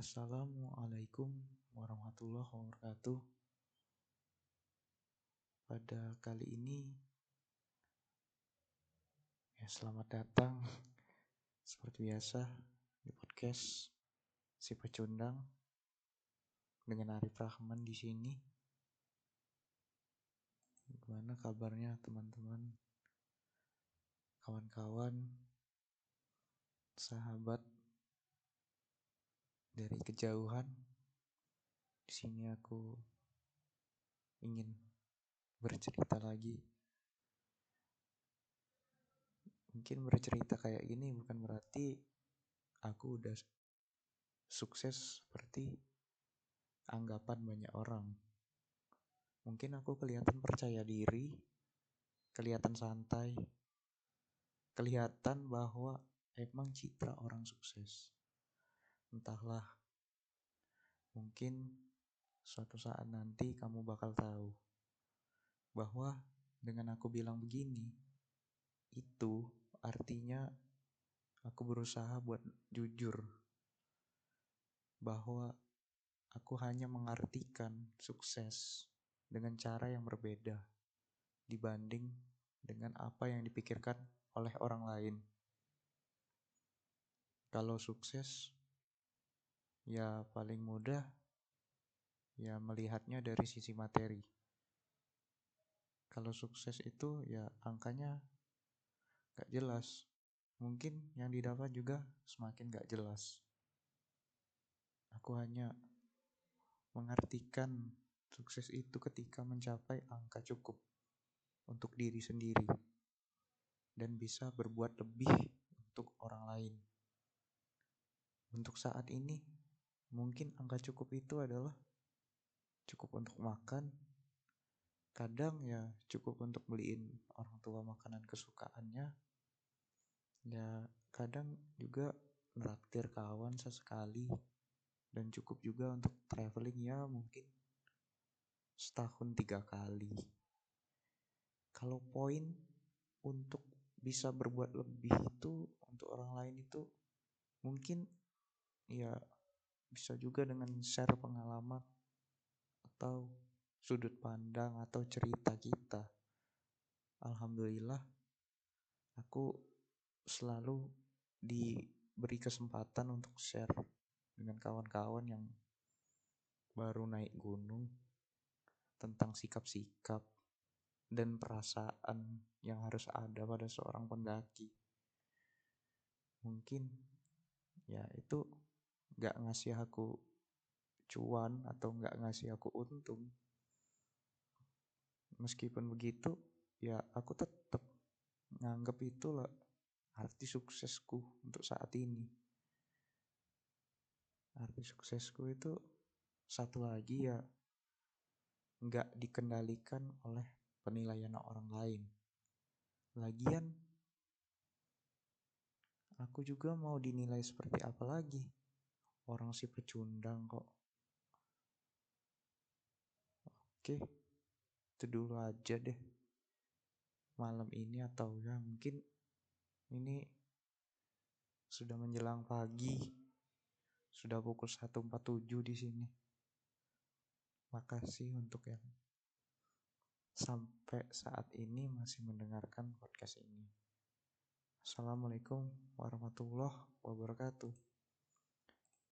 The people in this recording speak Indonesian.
Assalamualaikum warahmatullahi wabarakatuh. Pada kali ini, ya selamat datang seperti biasa di podcast si pecundang dengan Arif Rahman di sini. Gimana kabarnya teman-teman, kawan-kawan, sahabat dari kejauhan. Di sini aku ingin bercerita lagi. Mungkin bercerita kayak gini bukan berarti aku udah sukses seperti anggapan banyak orang. Mungkin aku kelihatan percaya diri, kelihatan santai, kelihatan bahwa emang citra orang sukses. Entahlah, mungkin suatu saat nanti kamu bakal tahu bahwa dengan aku bilang begini, itu artinya aku berusaha buat jujur bahwa aku hanya mengartikan sukses dengan cara yang berbeda dibanding dengan apa yang dipikirkan oleh orang lain. Kalau sukses Ya paling mudah ya melihatnya dari sisi materi. Kalau sukses itu ya angkanya gak jelas. Mungkin yang didapat juga semakin gak jelas. Aku hanya mengartikan sukses itu ketika mencapai angka cukup untuk diri sendiri dan bisa berbuat lebih untuk orang lain. Untuk saat ini, Mungkin angka cukup itu adalah cukup untuk makan. Kadang ya cukup untuk beliin orang tua makanan kesukaannya. Ya kadang juga neraktir kawan sesekali dan cukup juga untuk traveling ya mungkin setahun tiga kali. Kalau poin untuk bisa berbuat lebih itu untuk orang lain itu mungkin ya bisa juga dengan share pengalaman atau sudut pandang atau cerita kita. Alhamdulillah, aku selalu diberi kesempatan untuk share dengan kawan-kawan yang baru naik gunung tentang sikap-sikap dan perasaan yang harus ada pada seorang pendaki. Mungkin ya itu nggak ngasih aku cuan atau nggak ngasih aku untung. Meskipun begitu ya aku tetap nganggap itu lah arti suksesku untuk saat ini. Arti suksesku itu satu lagi ya nggak dikendalikan oleh penilaian orang lain. Lagian aku juga mau dinilai seperti apa lagi orang si pecundang kok. Oke, itu dulu aja deh. Malam ini atau ya mungkin ini sudah menjelang pagi. Sudah pukul 1.47 di sini. Makasih untuk yang sampai saat ini masih mendengarkan podcast ini. Assalamualaikum warahmatullahi wabarakatuh.